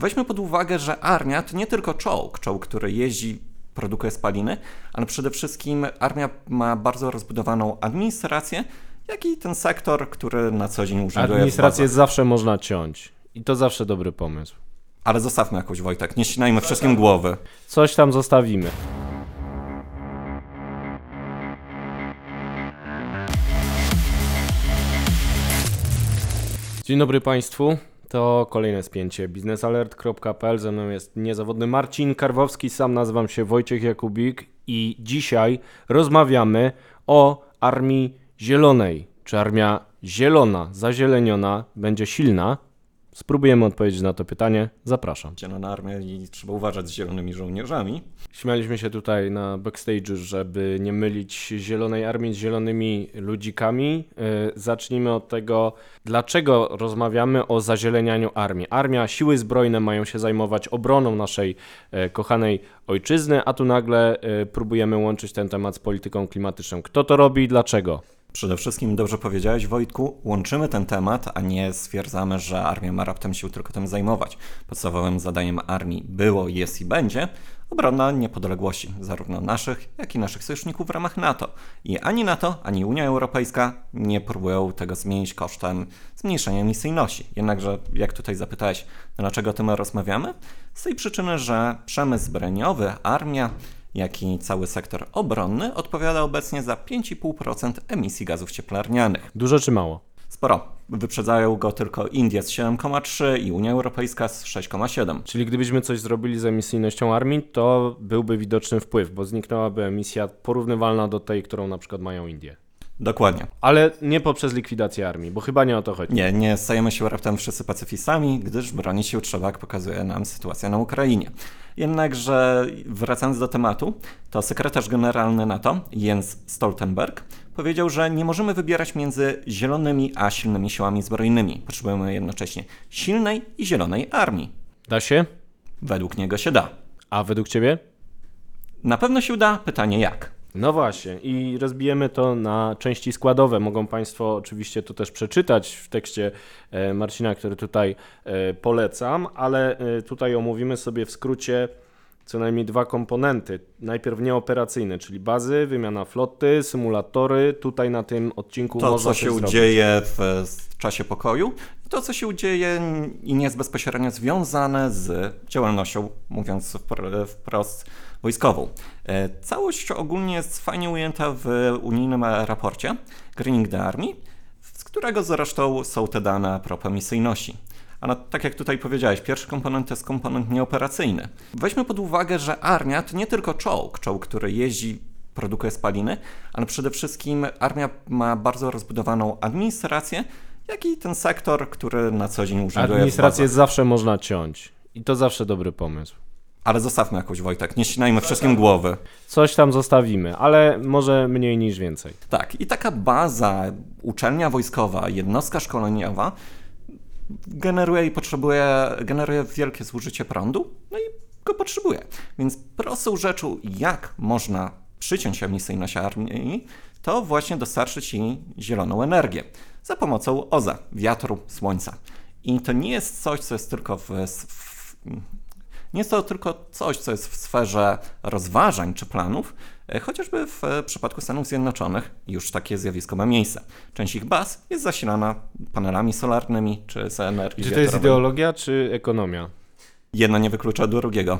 Weźmy pod uwagę, że armia to nie tylko czołg, czołg, który jeździ, produkuje spaliny, ale przede wszystkim armia ma bardzo rozbudowaną administrację, jak i ten sektor, który na co dzień urzęduje Administrację zawsze można ciąć. I to zawsze dobry pomysł. Ale zostawmy jakoś, Wojtek, nie ścinajmy wszystkim głowy. Coś tam zostawimy. Dzień dobry Państwu. To kolejne spięcie biznesalert.pl. Ze mną jest niezawodny Marcin Karwowski, sam nazywam się Wojciech Jakubik i dzisiaj rozmawiamy o Armii Zielonej. Czy Armia Zielona, zazieleniona będzie silna? Spróbujemy odpowiedzieć na to pytanie. Zapraszam. Zielona armia i trzeba uważać z zielonymi żołnierzami. Śmialiśmy się tutaj na backstage'u, żeby nie mylić zielonej armii z zielonymi ludzikami. Yy, zacznijmy od tego, dlaczego rozmawiamy o zazielenianiu armii. Armia, siły zbrojne mają się zajmować obroną naszej e, kochanej ojczyzny, a tu nagle e, próbujemy łączyć ten temat z polityką klimatyczną. Kto to robi i dlaczego? Przede wszystkim dobrze powiedziałeś, Wojtku, łączymy ten temat, a nie stwierdzamy, że armia ma raptem się tylko tym zajmować. Podstawowym zadaniem armii było, jest i będzie obrona niepodległości, zarówno naszych, jak i naszych sojuszników w ramach NATO. I ani NATO, ani Unia Europejska nie próbują tego zmienić kosztem zmniejszenia emisyjności. Jednakże, jak tutaj zapytałeś, dlaczego o tym rozmawiamy? Z tej przyczyny, że przemysł zbrojeniowy, armia, jak i cały sektor obronny odpowiada obecnie za 5,5% emisji gazów cieplarnianych. Dużo czy mało? Sporo. Wyprzedzają go tylko Indie z 7,3 i Unia Europejska z 6,7. Czyli gdybyśmy coś zrobili z emisyjnością armii, to byłby widoczny wpływ, bo zniknęłaby emisja porównywalna do tej, którą na przykład mają Indie. Dokładnie. Ale nie poprzez likwidację armii, bo chyba nie o to chodzi. Nie, nie stajemy się raptem wszyscy pacyfistami, gdyż bronić się trzeba, jak pokazuje nam sytuacja na Ukrainie. Jednakże wracając do tematu, to sekretarz generalny NATO, Jens Stoltenberg, powiedział, że nie możemy wybierać między zielonymi a silnymi siłami zbrojnymi. Potrzebujemy jednocześnie silnej i zielonej armii. Da się? Według niego się da. A według ciebie? Na pewno się uda, pytanie jak. No właśnie, i rozbijemy to na części składowe. Mogą Państwo oczywiście to też przeczytać w tekście e, Marcina, który tutaj e, polecam, ale e, tutaj omówimy sobie w skrócie co najmniej dwa komponenty. Najpierw nieoperacyjne, czyli bazy, wymiana floty, symulatory. Tutaj na tym odcinku To, można co się zrobić. dzieje w w czasie pokoju, i to, co się dzieje i nie jest bezpośrednio związane z działalnością, mówiąc wpr- wprost, wojskową. E, Całość ogólnie jest fajnie ujęta w unijnym raporcie Greening the Army, z którego zresztą są te dane a propos tak jak tutaj powiedziałeś, pierwszy komponent to jest komponent nieoperacyjny. Weźmy pod uwagę, że armia to nie tylko czołg, czołg, który jeździ, produkuje spaliny, ale przede wszystkim armia ma bardzo rozbudowaną administrację, jak i ten sektor, który na co dzień urzęduje Administrację zawsze można ciąć. I to zawsze dobry pomysł. Ale zostawmy jakoś, Wojtek, nie ścinajmy wszystkim głowy. Coś tam zostawimy, ale może mniej niż więcej. Tak, i taka baza, uczelnia wojskowa, jednostka szkoleniowa generuje i potrzebuje, generuje wielkie zużycie prądu, no i go potrzebuje. Więc prostą rzeczą, jak można przyciąć emisyjność armii, to właśnie dostarczyć jej zieloną energię za pomocą OZE, wiatru, słońca. I to nie jest coś, co jest tylko w, w nie jest to tylko coś, co jest w sferze rozważań czy planów, e, chociażby w e, przypadku Stanów Zjednoczonych już takie zjawisko ma miejsce. Część ich baz jest zasilana panelami solarnymi czy z energii Czy to jest wiatrowej. ideologia, czy ekonomia? Jedno nie wyklucza drugiego.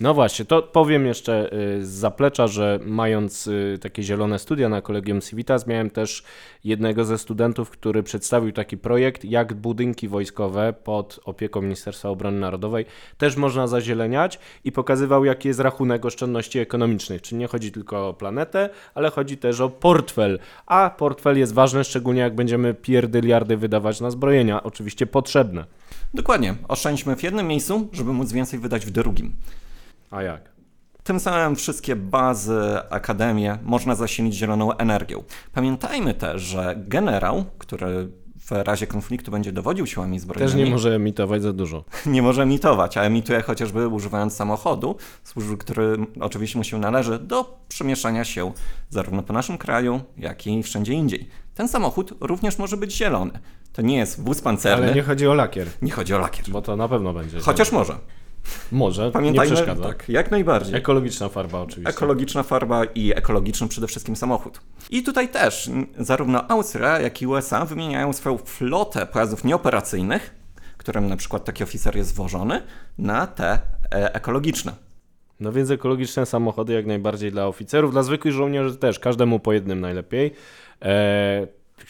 No właśnie, to powiem jeszcze y, z zaplecza, że mając y, takie zielone studia na Kolegium Civitas, miałem też jednego ze studentów, który przedstawił taki projekt, jak budynki wojskowe pod opieką Ministerstwa Obrony Narodowej też można zazieleniać i pokazywał, jaki jest rachunek oszczędności ekonomicznych. Czyli nie chodzi tylko o planetę, ale chodzi też o portfel. A portfel jest ważny, szczególnie jak będziemy pierdyliardy wydawać na zbrojenia, oczywiście potrzebne. Dokładnie. Oszczędźmy w jednym miejscu, żeby móc więcej wydać w drugim. A jak? Tym samym wszystkie bazy, akademie można zasilić zieloną energią. Pamiętajmy też, że generał, który w razie konfliktu będzie dowodził siłami zbrojnymi, Też nie może emitować za dużo. nie może emitować, a emituje chociażby używając samochodu, służby, który oczywiście mu się należy do przemieszczania się zarówno po naszym kraju, jak i wszędzie indziej. Ten samochód również może być zielony. To nie jest wóz pancerny. Ale nie chodzi o lakier, nie chodzi o lakier. bo to na pewno będzie. Chociaż może. Może, nie Pamiętajmy, przeszkadza. tak, jak najbardziej. Ekologiczna farba oczywiście. Ekologiczna farba i ekologiczny przede wszystkim samochód. I tutaj też zarówno Austria, jak i USA wymieniają swoją flotę pojazdów nieoperacyjnych, którym na przykład taki oficer jest wożony, na te e, ekologiczne. No więc ekologiczne samochody jak najbardziej dla oficerów, dla zwykłych żołnierzy też, każdemu po jednym najlepiej. E,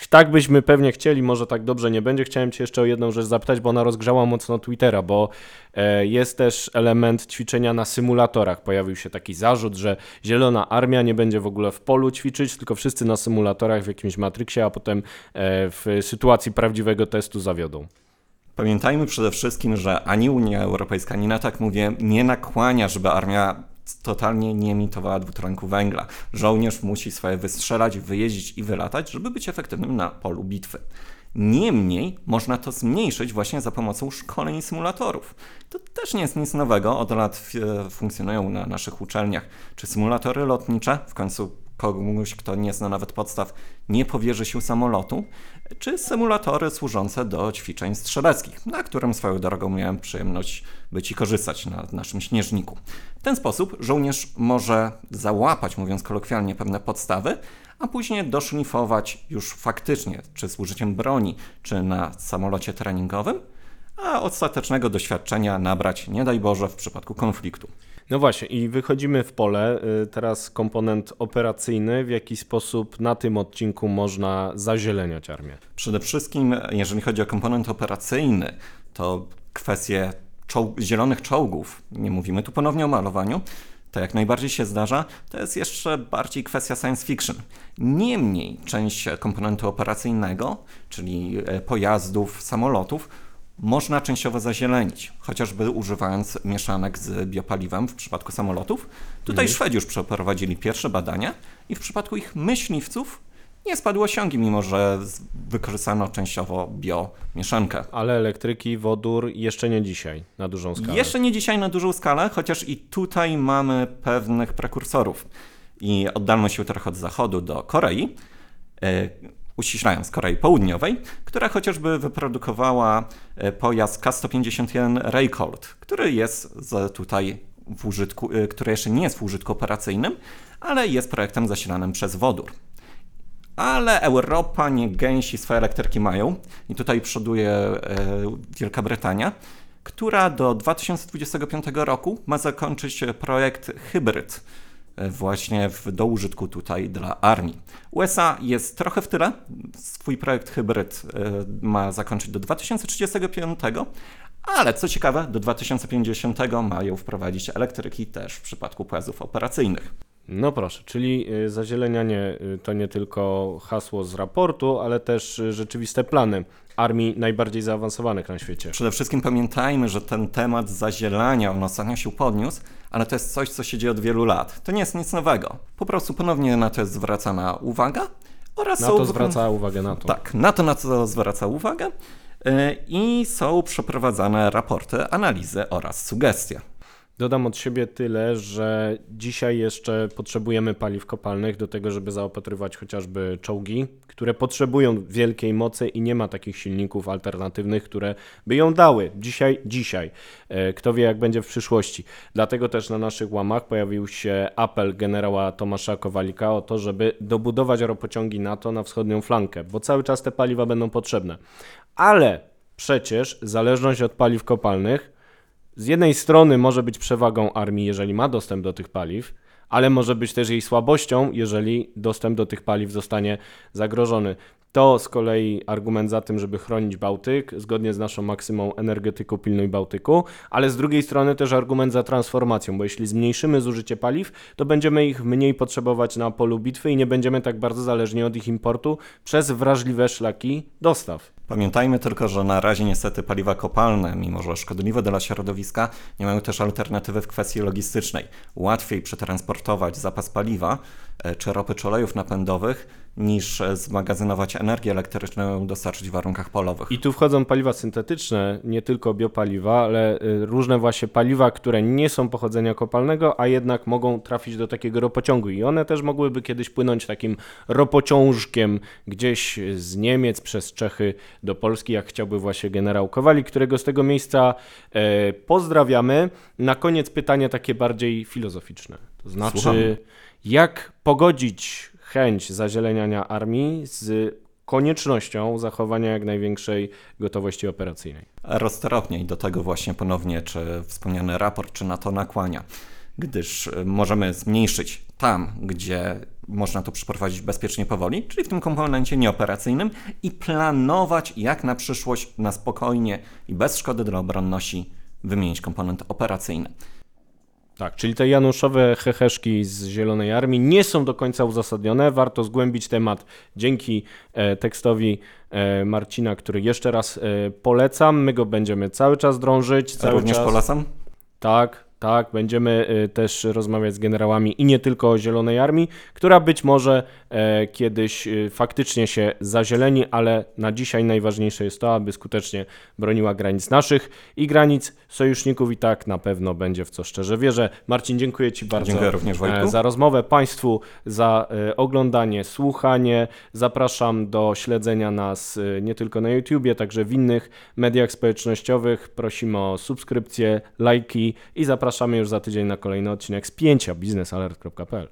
tak byśmy pewnie chcieli, może tak dobrze nie będzie. Chciałem Cię jeszcze o jedną rzecz zapytać, bo ona rozgrzała mocno Twittera, bo e, jest też element ćwiczenia na symulatorach. Pojawił się taki zarzut, że Zielona Armia nie będzie w ogóle w polu ćwiczyć, tylko wszyscy na symulatorach w jakimś Matrixie, a potem e, w sytuacji prawdziwego testu zawiodą. Pamiętajmy przede wszystkim, że ani Unia Europejska, ani na tak mówię, nie nakłania, żeby armia totalnie nie emitowała dwutlenku węgla. Żołnierz musi swoje wystrzelać, wyjeździć i wylatać, żeby być efektywnym na polu bitwy. Niemniej można to zmniejszyć właśnie za pomocą szkoleń i symulatorów. To też nie jest nic nowego, od lat e, funkcjonują na naszych uczelniach. Czy symulatory lotnicze, w końcu komuś, kto nie zna nawet podstaw, nie powierzy się samolotu, czy symulatory służące do ćwiczeń strzeleckich, na którym swoją drogą miałem przyjemność być i korzystać na naszym śnieżniku. W ten sposób żołnierz może załapać, mówiąc kolokwialnie, pewne podstawy, a później doszlifować już faktycznie, czy z użyciem broni, czy na samolocie treningowym, a ostatecznego doświadczenia nabrać, nie daj Boże, w przypadku konfliktu. No właśnie, i wychodzimy w pole. Y, Teraz komponent operacyjny. W jaki sposób na tym odcinku można zazieleniać armię? Przede wszystkim, jeżeli chodzi o komponent operacyjny, to kwestie czoł- zielonych czołgów, nie mówimy tu ponownie o malowaniu, to jak najbardziej się zdarza, to jest jeszcze bardziej kwestia science fiction. Niemniej część komponentu operacyjnego, czyli e, pojazdów, samolotów, można częściowo zazielenić, chociażby używając mieszanek z biopaliwem w przypadku samolotów. Tutaj Szwedzi już przeprowadzili pierwsze badania i w przypadku ich myśliwców nie spadły osiągi, mimo że wykorzystano częściowo biomieszankę. Ale elektryki, wodór jeszcze nie dzisiaj, na dużą skalę. Jeszcze nie dzisiaj na dużą skalę, chociaż i tutaj mamy pewnych prekursorów. I oddalmy się trochę od zachodu do Korei, e, uściślając Korei Południowej, która chociażby wyprodukowała e, pojazd K-151 Raycold, który jest tutaj w użytku, e, który jeszcze nie jest w użytku operacyjnym, ale jest projektem zasilanym przez wodór. Ale Europa nie gęsi swoje elektryki mają i tutaj przoduje e, Wielka Brytania, która do 2025 roku ma zakończyć projekt hybryd właśnie w, do użytku tutaj dla armii. USA jest trochę w tyle. Swój projekt hybryd e, ma zakończyć do 2035, ale co ciekawe, do 2050 mają wprowadzić elektryki też w przypadku pojazdów operacyjnych. No proszę, czyli y, zazielenianie y, to nie tylko hasło z raportu, ale też y, rzeczywiste plany armii najbardziej zaawansowanych na świecie. Przede wszystkim pamiętajmy, że ten temat zazielania, on ostatnio się podniósł, ale to jest coś, co się dzieje od wielu lat. To nie jest nic nowego. Po prostu ponownie na to jest zwracana uwaga oraz Na są to wykon- zwraca uwagę na to. Tak, na to, na co zwraca uwagę i są przeprowadzane raporty, analizy oraz sugestie. Dodam od siebie tyle, że dzisiaj jeszcze potrzebujemy paliw kopalnych do tego, żeby zaopatrywać chociażby czołgi, które potrzebują wielkiej mocy i nie ma takich silników alternatywnych, które by ją dały. Dzisiaj, dzisiaj. E, Kto wie, jak będzie w przyszłości. Dlatego też na naszych łamach pojawił się apel generała Tomasza Kowalika o to, żeby dobudować ropociągi NATO na wschodnią flankę, bo cały czas te paliwa będą potrzebne. Ale przecież zależność od paliw kopalnych z jednej strony może być przewagą armii, jeżeli ma dostęp do tych paliw, ale może być też jej słabością, jeżeli dostęp do tych paliw zostanie zagrożony. To z kolei argument za tym, żeby chronić Bałtyk, zgodnie z naszą maksymą energetyku pilnuj Bałtyku, ale z drugiej strony też argument za transformacją, bo jeśli zmniejszymy zużycie paliw, to będziemy ich mniej potrzebować na polu bitwy i nie będziemy tak bardzo zależni od ich importu przez wrażliwe szlaki dostaw. Pamiętajmy tylko, że na razie niestety paliwa kopalne, mimo że szkodliwe dla środowiska, nie mają też alternatywy w kwestii logistycznej. Łatwiej przetransportować zapas paliwa czy ropy, czy olejów napędowych, niż e, zmagazynować energię elektryczną i dostarczyć w warunkach polowych. I tu wchodzą paliwa syntetyczne, nie tylko biopaliwa, ale y, różne właśnie paliwa, które nie są pochodzenia kopalnego, a jednak mogą trafić do takiego ropociągu. I one też mogłyby kiedyś płynąć takim ropociążkiem gdzieś z Niemiec przez Czechy do Polski, jak chciałby właśnie generał Kowalik, którego z tego miejsca e, pozdrawiamy. Na koniec pytanie takie bardziej filozoficzne. To znaczy, Słucham. Jak pogodzić chęć zazieleniania armii z koniecznością zachowania jak największej gotowości operacyjnej. roztropniej do tego właśnie ponownie, czy wspomniany raport, czy na to nakłania, gdyż y, możemy zmniejszyć tam, gdzie można to przeprowadzić bezpiecznie powoli, czyli w tym komponencie nieoperacyjnym i planować jak na przyszłość na spokojnie i bez szkody dla obronności wymienić komponent operacyjny. Tak, czyli te Januszowe heheszki z Zielonej Armii nie są do końca uzasadnione. Warto zgłębić temat dzięki e, tekstowi e, Marcina, który jeszcze raz e, polecam. My go będziemy cały czas drążyć. Cały Również czas. polecam. Tak, tak. Będziemy y, też rozmawiać z generałami i nie tylko o Zielonej Armii, która być może e, kiedyś y, faktycznie się zazieleni, ale na dzisiaj najważniejsze jest to, aby skutecznie broniła granic naszych i granic sojuszników i tak na pewno będzie w co szczerze wierzę. Marcin, dziękuję Ci bardzo Dziękuję również, Wojtku. e, za rozmowę, Państwu za e, oglądanie, słuchanie. Zapraszam do śledzenia nas nie tylko na YouTubie, także w innych mediach społecznościowych. Prosimy o subskrypcje, lajki i zapraszamy już za tydzień na kolejny odcinek z pięcia biznesalert.pl.